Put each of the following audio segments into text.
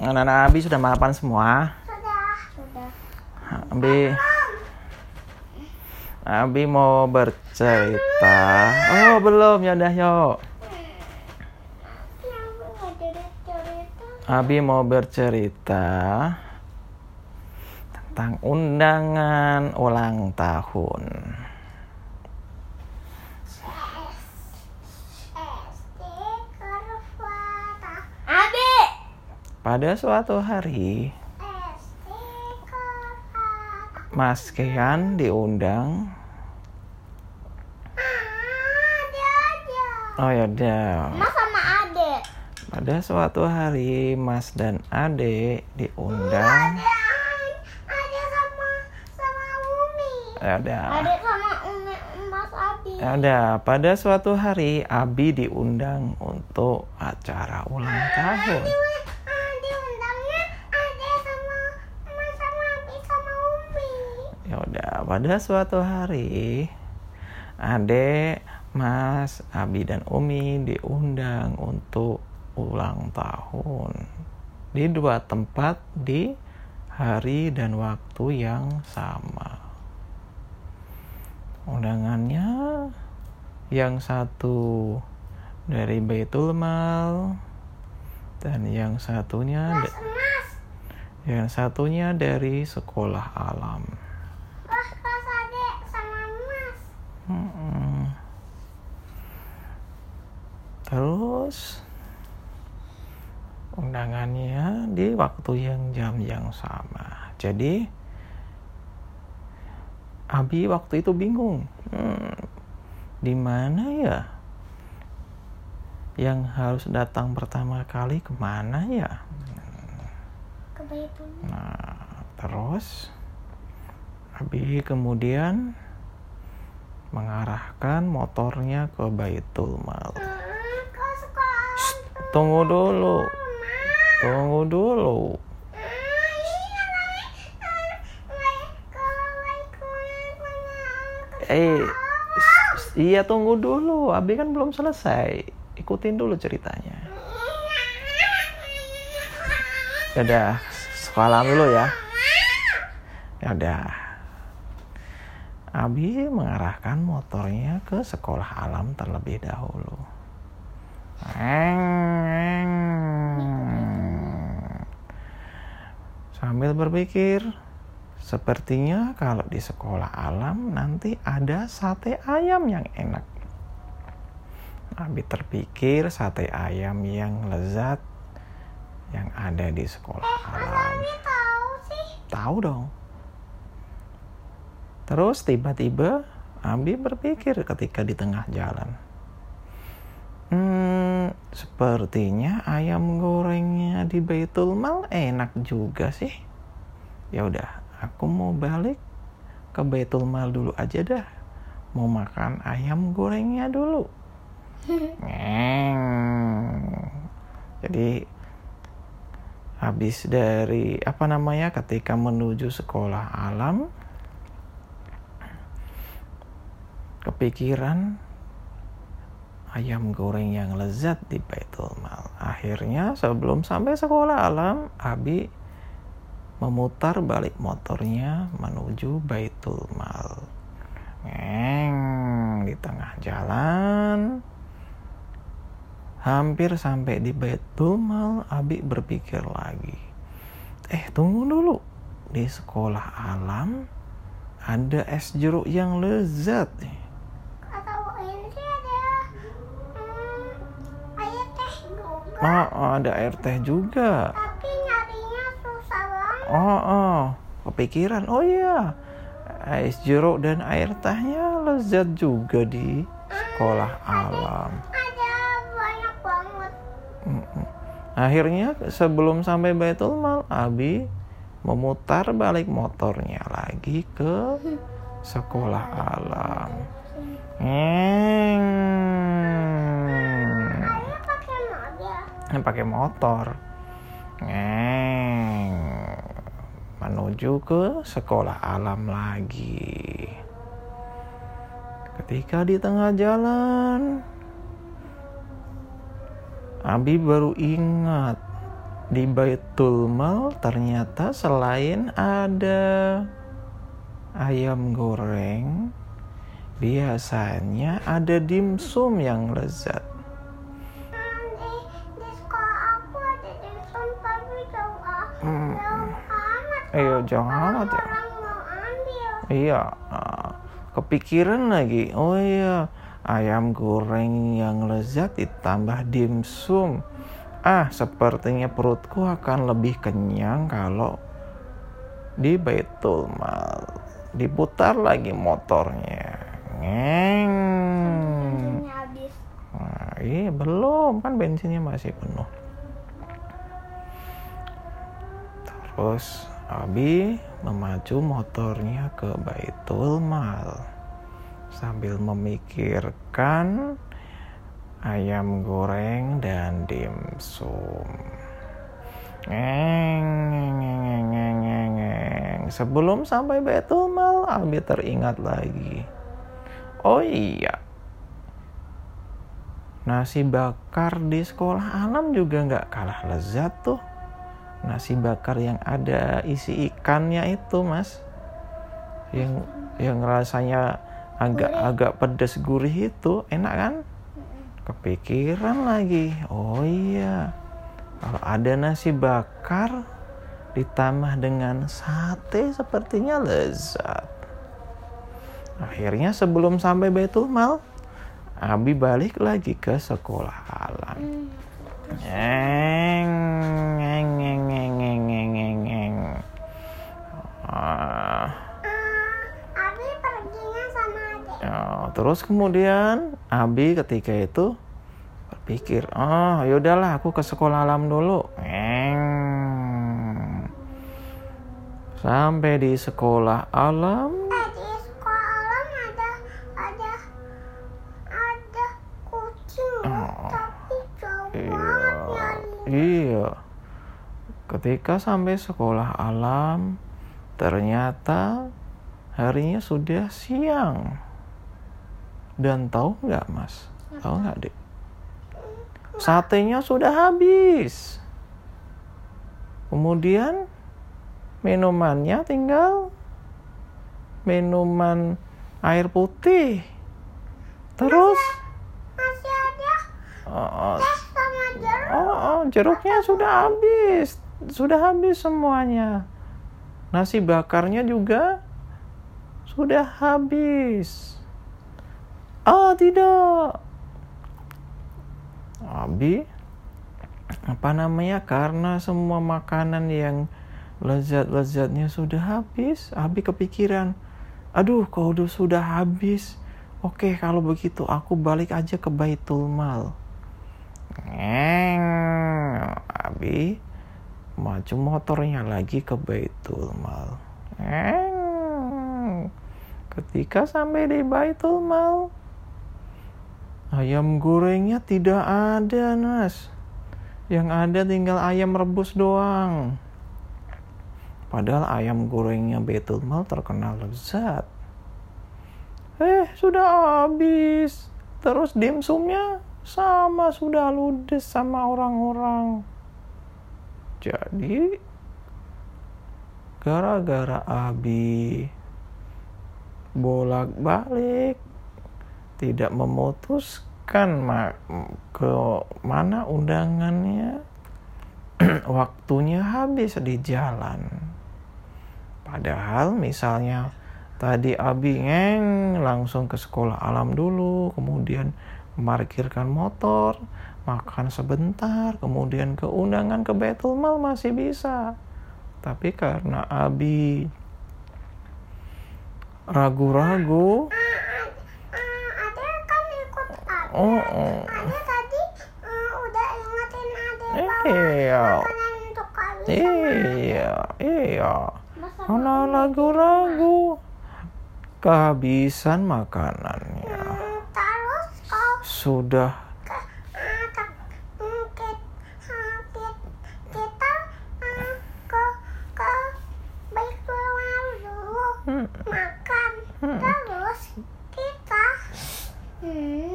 Anak-anak Abi sudah mapan semua. Sudah. Sudah. Abi Abi mau bercerita. Oh, belum. Ya udah, yuk. Abi mau bercerita tentang undangan ulang tahun. Pada suatu hari. Mas Kean diundang. Oh ya udah. Mas sama Ade. Pada suatu hari, Mas dan Ade diundang. Ade, Ade sama sama Umi. Ya udah. Ade sama Umi Mas Abi. Ya udah, pada suatu hari Abi diundang untuk acara ulang tahun. Ade undangnya Ade sama Mas sama Abi sama Umi. Ya udah, pada suatu hari Ade, Mas, Abi dan Umi diundang untuk ulang tahun di dua tempat di hari dan waktu yang sama. Undangannya yang satu dari Baitul Mal dan yang satunya Mas, Mas. yang satunya dari sekolah alam. Pas pas Ade sama Mas. Mm-mm. Terus undangannya di waktu yang jam yang sama. Jadi Abi waktu itu bingung, hmm, di mana ya yang harus datang pertama kali ke mana ya? Ke. Nah, terus Abi kemudian mengarahkan motornya ke Baitul Mal. Tunggu dulu, tunggu dulu. Eh, iya tunggu dulu. Abi kan belum selesai. Ikutin dulu ceritanya. Ya udah, sekolah dulu ya. Ya udah. Abi mengarahkan motornya ke sekolah alam terlebih dahulu. Sambil berpikir, sepertinya kalau di sekolah alam nanti ada sate ayam yang enak. Abi terpikir sate ayam yang lezat yang ada di sekolah alam. Ini tahu sih. Tahu dong. Terus tiba-tiba Abi berpikir ketika di tengah jalan. Hmm, sepertinya ayam gorengnya di Baitul Mal enak juga sih. Ya udah, aku mau balik ke Baitul Mal dulu aja dah. Mau makan ayam gorengnya dulu. Jadi habis dari apa namanya ketika menuju sekolah alam kepikiran ayam goreng yang lezat di Baitul Mal. Akhirnya sebelum sampai sekolah alam, Abi memutar balik motornya menuju Baitul Mal. Ngeng di tengah jalan. Hampir sampai di Baitul Mal, Abi berpikir lagi. Eh, tunggu dulu. Di sekolah alam ada es jeruk yang lezat. Atau ini sih ada hmm, air teh juga. Oh, oh, ada air teh juga. Tapi nyarinya susah banget. Oh, oh, kepikiran. Oh iya, es jeruk dan air tehnya lezat juga di sekolah alam. Ada banyak banget. Akhirnya sebelum sampai Baitul Mal, Abi memutar balik motornya lagi ke sekolah alam. Ngeng. Yang pakai motor. Ngeng. Menuju ke sekolah alam lagi. Ketika di tengah jalan, Abi baru ingat di Baitul Mal ternyata selain ada ayam goreng, biasanya ada dimsum yang lezat. Hmm. Iya, jauh amat ya. Iya, ah, kepikiran lagi. Oh iya, ayam goreng yang lezat ditambah dimsum. Ah, sepertinya perutku akan lebih kenyang kalau di Baitul Mal. Diputar lagi motornya. Ngeng. Nah, iya belum kan bensinnya masih penuh. Terus Abi memacu motornya ke Baitul Mal sambil memikirkan ayam goreng dan dimsum. Sebelum sampai Baitul Mal, Abi teringat lagi. Oh iya, Nasi bakar di sekolah alam juga nggak kalah lezat tuh. Nasi bakar yang ada isi ikannya itu, Mas. Yang yang rasanya agak-agak pedas gurih itu, enak kan? Kepikiran lagi. Oh iya. Kalau ada nasi bakar ditambah dengan sate sepertinya lezat. Akhirnya sebelum sampai Baitul Mal, Abi balik lagi ke sekolah alam. Ngeng, ngeng, ngeng, ngeng, ngeng, ngeng, ngeng, ngeng. Ah, Ah, Abi perginya sama adik. ya, terus kemudian Abi ketika itu berpikir, oh yaudahlah aku ke sekolah alam dulu. Sampai di sekolah alam, di sekolah alam ada ada ada kucing loh, tapi jauh banget nyari. iya. Ketika sampai sekolah alam, ternyata harinya sudah siang. Dan tahu nggak mas? Tahu nggak dek? Satenya sudah habis. Kemudian minumannya tinggal minuman air putih. Terus, Masih ada oh, jeruk. Oh, oh, jeruknya sudah habis. Sudah habis semuanya. Nasi bakarnya juga sudah habis. Tidak. Abi, apa namanya? Karena semua makanan yang lezat-lezatnya sudah habis, Abi kepikiran, aduh, udah sudah habis, oke kalau begitu aku balik aja ke Baitul Mal. Ngeng. Abi maju motornya lagi ke Baitul Mal. Ngeng. Ketika sampai di Baitul Mal, ayam gorengnya tidak ada, Nas. Yang ada tinggal ayam rebus doang. Padahal ayam gorengnya Baitul Mal terkenal lezat. Eh, sudah habis. Terus dimsumnya sama sudah ludes sama orang-orang. Jadi gara-gara Abi bolak-balik tidak memutuskan ke mana undangannya waktunya habis di jalan. Padahal misalnya tadi Abi ngeng langsung ke sekolah alam dulu kemudian memarkirkan motor makan sebentar kemudian ke undangan ke Betul Mal masih bisa. Tapi karena Abi ragu-ragu oh, oh. Tadi ah, udah ingetin Iya. iya iya. Masa karena ragu-ragu kehabisan makanannya. Hmm, terus kau sudah. ke ah, ke- hmm, ki- kita ke ke dulu hmm, makan. Hmm. terus kita hmm,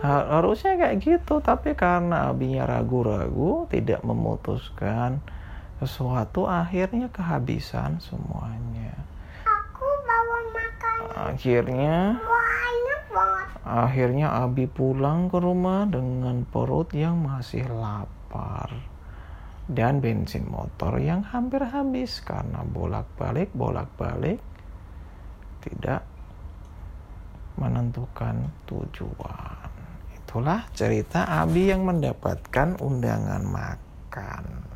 harusnya kayak gitu tapi karena abinya ragu-ragu tidak memutuskan sesuatu akhirnya kehabisan semuanya. Aku bawa makan akhirnya akhirnya abi pulang ke rumah dengan perut yang masih lapar dan bensin motor yang hampir habis karena bolak-balik bolak-balik tidak menentukan tujuan. Itulah cerita Abi yang mendapatkan undangan makan.